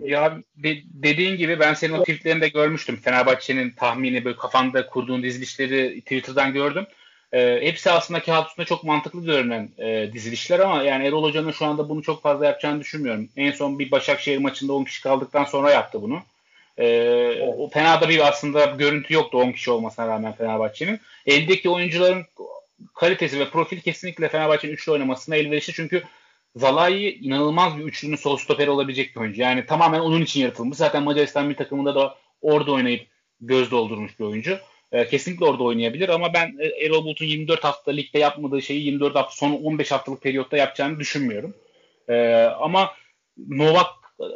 Speaker 2: Ya de, dediğin gibi ben senin o tweetlerini de görmüştüm. Fenerbahçe'nin tahmini böyle kafanda kurduğun dizilişleri Twitter'dan gördüm. E, hepsi aslında kağıt üstünde çok mantıklı görünen e, dizilişler ama yani Erol Hoca'nın şu anda bunu çok fazla yapacağını düşünmüyorum. En son bir Başakşehir maçında 10 kişi kaldıktan sonra yaptı bunu. E. O fena da bir aslında görüntü yoktu 10 kişi olmasına rağmen Fenerbahçe'nin. Eldeki oyuncuların kalitesi ve profil kesinlikle Fenerbahçe'nin üçlü oynamasına elverişli çünkü Zalai inanılmaz bir üçlünün sol stoperi olabilecek bir oyuncu. Yani tamamen onun için yaratılmış. Zaten Macaristan bir takımında da orada oynayıp göz doldurmuş bir oyuncu. E, kesinlikle orada oynayabilir ama ben e, Erol Bulut'un 24 hafta ligde yapmadığı şeyi 24 hafta son 15 haftalık periyotta yapacağını düşünmüyorum. E, ama Novak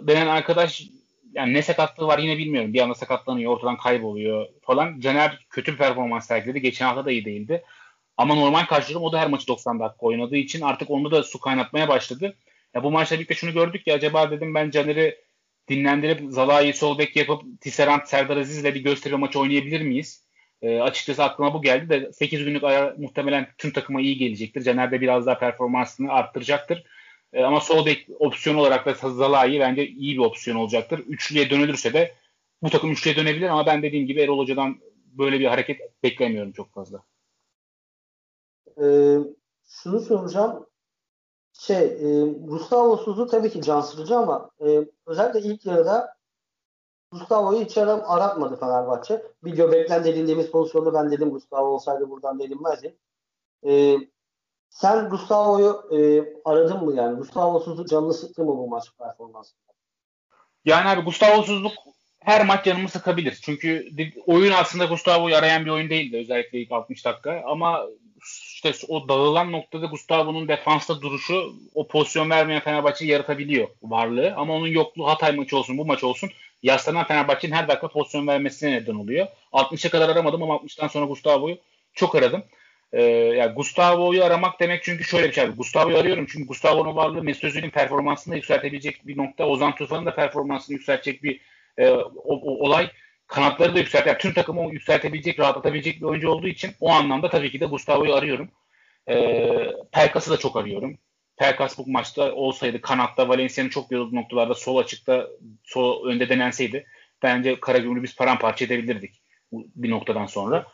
Speaker 2: denen arkadaş yani ne sakatlığı var yine bilmiyorum. Bir anda sakatlanıyor, ortadan kayboluyor falan. Caner kötü bir performans sergiledi. Geçen hafta da iyi değildi. Ama normal karşılığım o da her maçı 90 dakika oynadığı için artık onu da su kaynatmaya başladı. Ya bu maçla birlikte şunu gördük ya acaba dedim ben Caner'i dinlendirip Zalai'yi sol bek yapıp Tisserand Serdar Aziz'le bir gösteri maçı oynayabilir miyiz? E, açıkçası aklıma bu geldi de 8 günlük ara muhtemelen tüm takıma iyi gelecektir. Caner de biraz daha performansını arttıracaktır. E, ama sol bek opsiyon olarak da Zalai bence iyi bir opsiyon olacaktır. Üçlüye dönülürse de bu takım üçlüye dönebilir ama ben dediğim gibi Erol Hoca'dan böyle bir hareket beklemiyorum çok fazla.
Speaker 1: Ee, şunu soracağım. Şey, e, Gustavo Suz'u tabii ki can sıkıcı ama e, özellikle ilk yarıda Gustavo'yu hiç aram, aratmadı Fenerbahçe. Bir göbekten delindiğimiz pozisyonda ben dedim Gustavo olsaydı buradan delinmezdi. E, sen Gustavo'yu e, aradın mı yani? Gustavo'suzluk canını sıktı mı bu maç performansında?
Speaker 2: Yani abi Gustavo'suzluk her maç canımı sıkabilir. Çünkü oyun aslında Gustavo'yu arayan bir oyun değildi özellikle ilk 60 dakika. Ama işte o dağılan noktada Gustavo'nun defansta duruşu o pozisyon vermeyen Fenerbahçe'yi yaratabiliyor varlığı. Ama onun yokluğu Hatay maçı olsun bu maç olsun yaslanan Fenerbahçe'nin her dakika pozisyon vermesine neden oluyor. 60'a kadar aramadım ama 60'tan sonra Gustavo'yu çok aradım. Ee, yani Gustavo'yu aramak demek çünkü şöyle bir şey. Gustavo'yu arıyorum çünkü Gustavo'nun varlığı Mesut Özil'in performansını yükseltebilecek bir nokta. Ozan Tufan'ın da performansını yükseltecek bir e, o, o, olay. Kanatları da yükselt. Yani tüm takımı yükseltebilecek, rahatlatabilecek bir oyuncu olduğu için o anlamda tabii ki de Gustavo'yu arıyorum. E, Pelkas'ı da çok arıyorum. Pelkas bu maçta olsaydı kanatta Valencia'nın çok yorulduğu noktalarda sol açıkta sol önde denenseydi bence Karagümrük'ü biz paramparça edebilirdik bir noktadan sonra.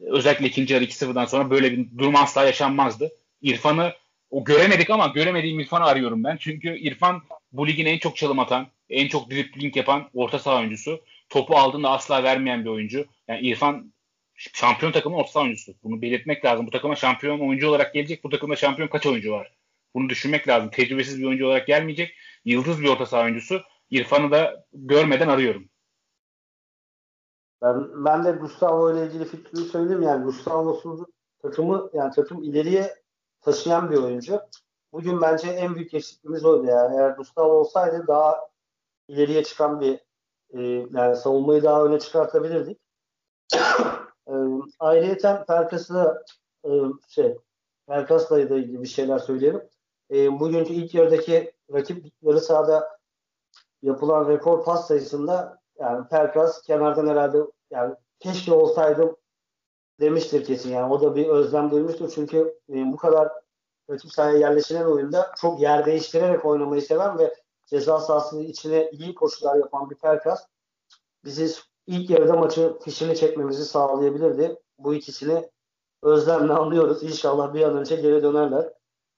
Speaker 2: Özellikle ikinci yarı 2-0'dan sonra böyle bir durum asla yaşanmazdı. İrfan'ı o göremedik ama göremediğim İrfan'ı arıyorum ben. Çünkü İrfan bu ligin en çok çalım atan, en çok dribling yapan orta saha oyuncusu. Topu aldığında asla vermeyen bir oyuncu. Yani İrfan şampiyon takımın orta saha oyuncusu. Bunu belirtmek lazım. Bu takıma şampiyon oyuncu olarak gelecek. Bu takımda şampiyon kaç oyuncu var? Bunu düşünmek lazım. Tecrübesiz bir oyuncu olarak gelmeyecek. Yıldız bir orta saha oyuncusu. İrfan'ı da görmeden arıyorum.
Speaker 1: Ben, ben de Gustavo ile ilgili fikrimi söyleyeyim. Yani Gustavo'suz takımı yani takım ileriye taşıyan bir oyuncu. Bugün bence en büyük eksikliğimiz oydu yani. Eğer Gustavo olsaydı daha ileriye çıkan bir e, yani savunmayı daha öne çıkartabilirdik. e, ayrıyeten Perkas'ı da e, şey Perkas'la ilgili bir şeyler söyleyelim. E, bugünkü ilk yarıdaki rakip yarı sahada yapılan rekor pas sayısında yani Perkas kenardan herhalde yani keşke olsaydım demiştir kesin yani o da bir özlem duymuştur çünkü e, bu kadar rakip sahaya yerleşilen oyunda çok yer değiştirerek oynamayı seven ve ceza sahasının içine iyi koşular yapan bir Perkas bizi ilk yarıda maçı fişini çekmemizi sağlayabilirdi. Bu ikisini özlemle anlıyoruz. İnşallah bir an önce geri dönerler.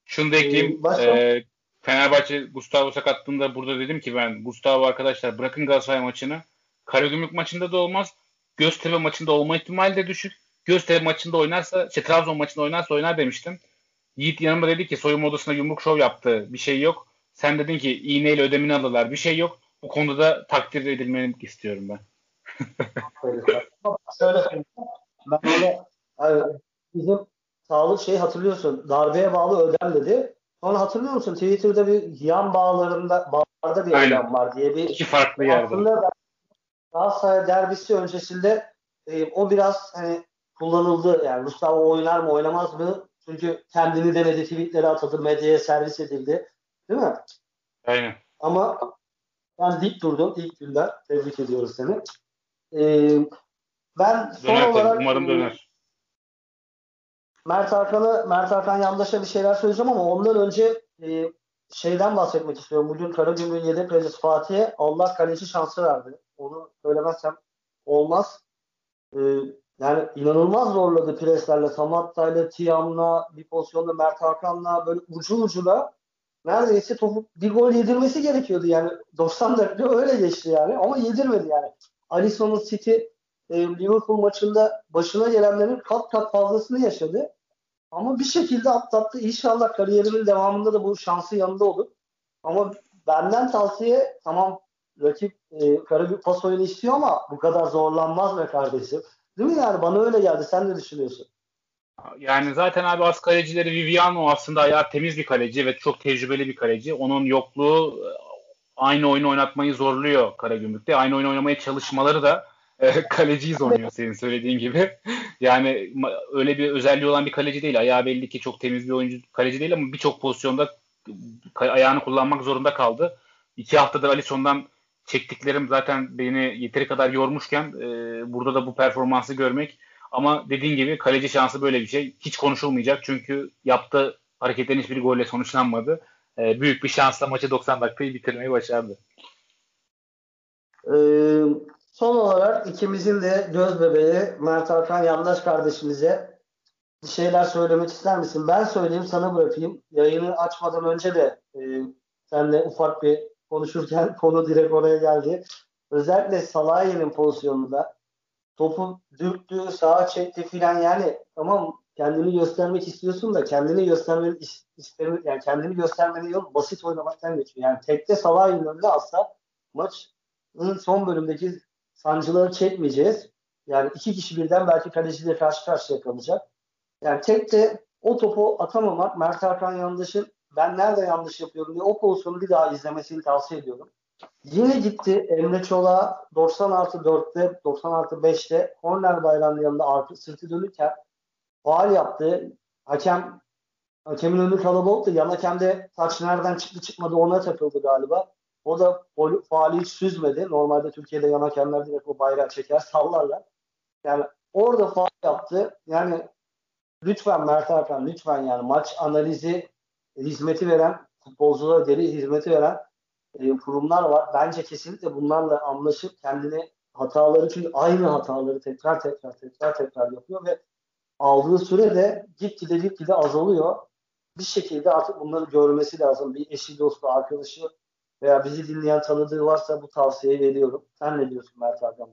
Speaker 2: Şunu da ekleyeyim. Ee, e, Fenerbahçe Gustavo sakatlığında burada dedim ki ben Gustavo arkadaşlar bırakın Galatasaray maçını. Karagümrük maçında da olmaz. Göztepe maçında olma ihtimali de düşük. Göztepe maçında oynarsa, işte Trabzon maçında oynarsa oynar demiştim. Yiğit yanıma dedi ki soyunma odasında yumruk şov yaptı. Bir şey yok. Sen dedin ki iğneyle ödemini alırlar. Bir şey yok. Bu konuda da takdir edilmeni istiyorum ben. <laughs>
Speaker 1: Şöyle ben öyle bizim sağlık şeyi hatırlıyorsun. Darbeye bağlı ödem dedi. Sonra hatırlıyor musun? Twitter'da bir yan bağlarında bağlarda bir Aynen. ödem var diye bir
Speaker 2: iki farklı yerde. Aslında
Speaker 1: Galatasaray derbisi öncesinde e, o biraz hani kullanıldı. Yani Mustafa oynar mı oynamaz mı? Çünkü kendini denedi tweetleri atadı, medyaya servis edildi. Değil mi?
Speaker 2: Aynen.
Speaker 1: Ama ben dik durdum ilk günden. Tebrik ediyoruz seni. Ee, ben son
Speaker 2: döner,
Speaker 1: olarak
Speaker 2: umarım e, döner.
Speaker 1: Mert Hakan'ı Mert Hakan yandaşa bir şeyler söyleyeceğim ama ondan önce e, şeyden bahsetmek istiyorum. Bugün Karagümrük'ün yedek kalecisi Fatih'e Allah kaleci şansı verdi. Onu söylemezsem olmaz. E, yani inanılmaz zorladı preslerle, Samatta'yla, Tiam'la, bir pozisyonda Mert Hakan'la böyle ucu ucuna neredeyse topu bir gol yedirmesi gerekiyordu yani 90 dakika öyle geçti yani ama yedirmedi yani. Alisson'un City e, Liverpool maçında başına gelenlerin kat kat fazlasını yaşadı. Ama bir şekilde atlattı. İnşallah kariyerinin devamında da bu şansı yanında olur. Ama benden tavsiye tamam rakip e, kara bir pas oyunu istiyor ama bu kadar zorlanmaz be kardeşim. Değil mi yani? Bana öyle geldi. Sen ne düşünüyorsun?
Speaker 2: Yani zaten abi az kalecileri Viviano aslında ayağı temiz bir kaleci ve çok tecrübeli bir kaleci. Onun yokluğu e, aynı oyunu oynatmayı zorluyor Karagümrük'te. Aynı oyunu oynamaya çalışmaları da e, <laughs> kaleciyi zorluyor senin söylediğin gibi. yani öyle bir özelliği olan bir kaleci değil. Ayağı belli ki çok temiz bir oyuncu kaleci değil ama birçok pozisyonda ayağını kullanmak zorunda kaldı. İki haftadır Alisson'dan çektiklerim zaten beni yeteri kadar yormuşken e, burada da bu performansı görmek ama dediğin gibi kaleci şansı böyle bir şey. Hiç konuşulmayacak çünkü yaptığı hareketlerin hiçbir golle sonuçlanmadı. E, büyük bir şansla maçı 90 dakikayı bitirmeyi başardı.
Speaker 1: Ee, son olarak ikimizin de göz bebeği Mert Hakan yandaş kardeşimize bir şeyler söylemek ister misin? Ben söyleyeyim sana bırakayım. Yayını açmadan önce de e, senle ufak bir konuşurken <laughs> konu direkt oraya geldi. Özellikle Salahi'nin pozisyonunda topu dürttü, sağa çekti filan yani tamam kendini göstermek istiyorsun da kendini göstermenin istemi yani kendini göstermenin yolu basit oynamaktan geçiyor. Yani tekte Salah'ın önünde asla maçın son bölümdeki sancıları çekmeyeceğiz. Yani iki kişi birden belki kaleciyle karşı karşıya kalacak. Yani tekte o topu atamamak Mert Hakan yanlışın ben nerede yanlış yapıyorum diye o pozisyonu bir daha izlemesini tavsiye ediyorum. Yine gitti Emre Çolak'a 90 artı 4'te 90 artı 5'te korner bayrağının yanında arka sırtı dönürken faal yaptı. Hakem hakemin önü kalabalıktı. Yan hakem de taç nereden çıktı çıkmadı ona takıldı galiba. O da faali hiç süzmedi. Normalde Türkiye'de yan hakemler direkt o bayrağı çeker <laughs> sallarlar. Yani orada faal yaptı. Yani lütfen Mert Hakan lütfen yani maç analizi hizmeti veren futbolculara deri hizmeti veren e, kurumlar var. Bence kesinlikle bunlarla anlaşıp kendini hataları çünkü aynı hataları tekrar tekrar tekrar tekrar yapıyor ve aldığı süre de gitgide gitgide azalıyor. Bir şekilde artık bunları görmesi lazım. Bir eşi, dostu, arkadaşı veya bizi dinleyen tanıdığı varsa bu tavsiyeyi veriyorum. Sen ne diyorsun Mert Hakan?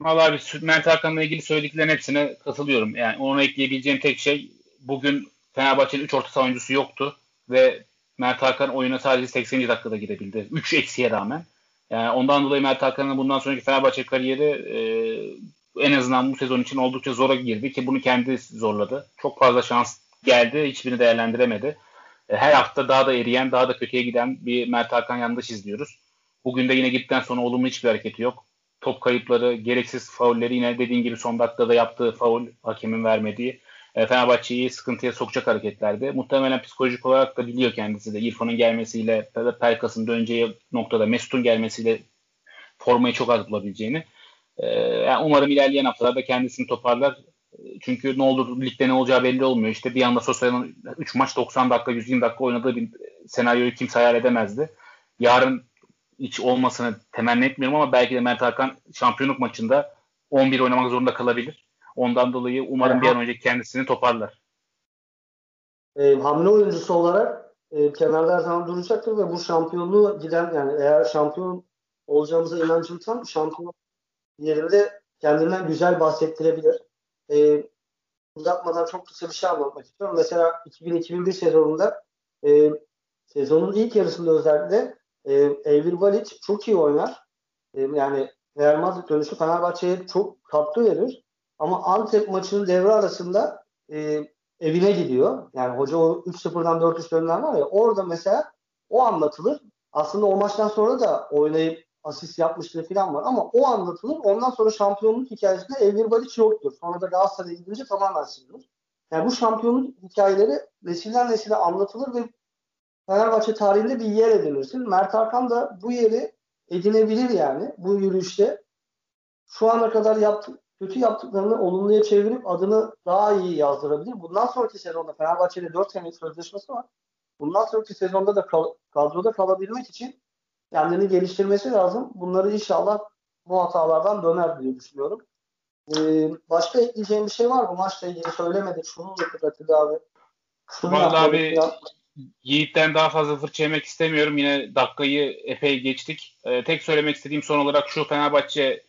Speaker 2: Valla abi Mert Hakan'la ilgili söylediklerin hepsine katılıyorum. Yani onu ekleyebileceğim tek şey bugün Fenerbahçe'nin 3 orta saha oyuncusu yoktu ve Mert Hakan oyuna sadece 80. dakikada girebildi. 3 eksiye rağmen. Yani ondan dolayı Mert Hakan'ın bundan sonraki Fenerbahçe kariyeri e, en azından bu sezon için oldukça zora girdi ki bunu kendi zorladı. Çok fazla şans geldi. Hiçbirini değerlendiremedi. E, her hafta daha da eriyen, daha da kötüye giden bir Mert Hakan yanlış izliyoruz. Bugün de yine gittikten sonra olumlu hiçbir hareketi yok. Top kayıpları, gereksiz faulleri yine dediğin gibi son dakikada yaptığı faul hakemin vermediği e, Fenerbahçe'yi sıkıntıya sokacak hareketlerdi. Muhtemelen psikolojik olarak da biliyor kendisi de İrfan'ın gelmesiyle Pelkas'ın döneceği noktada Mesut'un gelmesiyle formayı çok az bulabileceğini. E, yani umarım ilerleyen haftalarda kendisini toparlar. Çünkü ne olur ligde ne olacağı belli olmuyor. İşte bir anda Sosa'nın 3 maç 90 dakika 120 dakika oynadığı bir senaryoyu kimse hayal edemezdi. Yarın hiç olmasını temenni etmiyorum ama belki de Mert Hakan şampiyonluk maçında 11 oynamak zorunda kalabilir. Ondan dolayı umarım bir an önce kendisini toparlar.
Speaker 1: E, hamle oyuncusu olarak e, kenarda her zaman duracaktır ve bu şampiyonluğu giden yani eğer şampiyon olacağımıza inancım tam şampiyon yerinde kendinden güzel bahsettirebilir. E, uzatmadan çok kısa bir şey anlatmak istiyorum. Mesela 2000-2001 sezonunda e, sezonun ilk yarısında özellikle e, Evir Balic çok iyi oynar. E, yani Real Madrid dönüşü Fenerbahçe'ye çok katkı verir. Ama Antep maçının devre arasında e, evine gidiyor. Yani hoca o 3-0'dan 4-3 dönülen var ya orada mesela o anlatılır. Aslında o maçtan sonra da oynayıp asist yapmışlığı falan var ama o anlatılır. Ondan sonra şampiyonluk hikayesinde Evir Baliç yoktur. Sonra da Galatasaray'a gidince tamamen silinir. Yani bu şampiyonluk hikayeleri nesilden nesile anlatılır ve Fenerbahçe tarihinde bir yer edinirsin. Mert Hakan da bu yeri edinebilir yani bu yürüyüşte. Şu ana kadar yaptı, kötü yaptıklarını olumluya çevirip adını daha iyi yazdırabilir. Bundan sonraki sezonda Fenerbahçe'de 4 senelik sözleşmesi var. Bundan sonraki sezonda da kal- kadroda kalabilmek için kendini geliştirmesi lazım. Bunları inşallah bu hatalardan döner diye düşünüyorum. Ee, başka ekleyeceğim bir şey var mı? Maçla ilgili söylemedik. Şunu yapıp Atilla abi.
Speaker 2: Şunu Vallahi abi Yiğit'ten daha fazla fırça yemek istemiyorum. Yine dakikayı epey geçtik. Ee, tek söylemek istediğim son olarak şu Fenerbahçe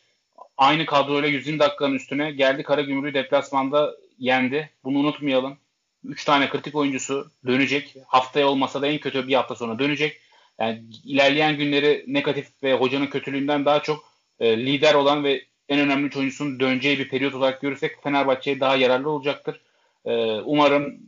Speaker 2: aynı kadroyla 120 dakikanın üstüne geldi. Karagümrük'ü deplasmanda yendi. Bunu unutmayalım. 3 tane kritik oyuncusu dönecek. Haftaya olmasa da en kötü bir hafta sonra dönecek. Yani ilerleyen günleri negatif ve hocanın kötülüğünden daha çok e, lider olan ve en önemli oyuncusunun döneceği bir periyot olarak görürsek Fenerbahçe'ye daha yararlı olacaktır. E, umarım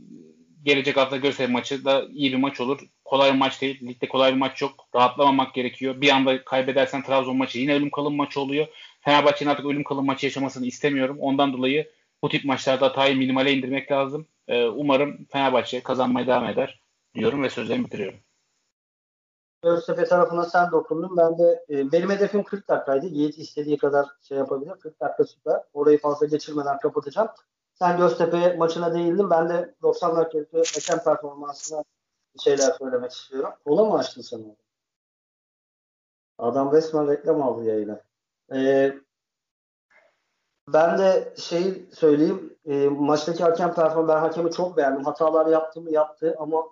Speaker 2: gelecek hafta Göztepe maçı da iyi bir maç olur. Kolay bir maç değil. Ligde kolay bir maç yok. Rahatlamamak gerekiyor. Bir anda kaybedersen Trabzon maçı yine ölüm kalım maçı oluyor. Fenerbahçe'nin artık ölüm kalım maçı yaşamasını istemiyorum. Ondan dolayı bu tip maçlarda hatayı minimale indirmek lazım. Ee, umarım Fenerbahçe kazanmaya devam eder diyorum ve sözlerimi bitiriyorum.
Speaker 1: Göztepe tarafına sen dokundun. Ben de e, benim hedefim 40 dakikaydı. Yiğit istediği kadar şey yapabilir. 40 dakika süper. Orayı fazla geçirmeden kapatacağım. Sen Göztepe maçına değildin. Ben de 90 dakikalık hakem performansına şeyler söylemek istiyorum. Ola mı açtın sen orada? Adam resmen reklam aldı yayına. Ee, ben de şey söyleyeyim. E, maçtaki hakem performansı ben hakemi çok beğendim. Hatalar yaptı mı yaptı ama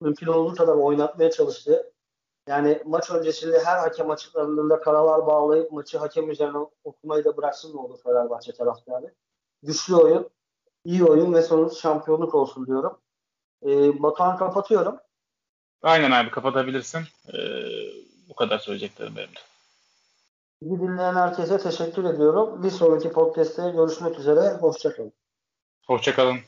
Speaker 1: mümkün olduğu kadar oynatmaya çalıştı. Yani maç öncesinde her hakem açıklarında karalar bağlayıp maçı hakem üzerine okumayı da bıraksın ne olur Fenerbahçe taraftarı. Güçlü oyun, iyi oyun ve sonuç şampiyonluk olsun diyorum. Ee, e, Batuhan kapatıyorum.
Speaker 2: Aynen abi kapatabilirsin. E, bu kadar söyleyeceklerim benim de.
Speaker 1: Bizi dinleyen herkese teşekkür ediyorum. Bir sonraki podcast'te görüşmek üzere. Hoşçakalın.
Speaker 2: Hoşçakalın.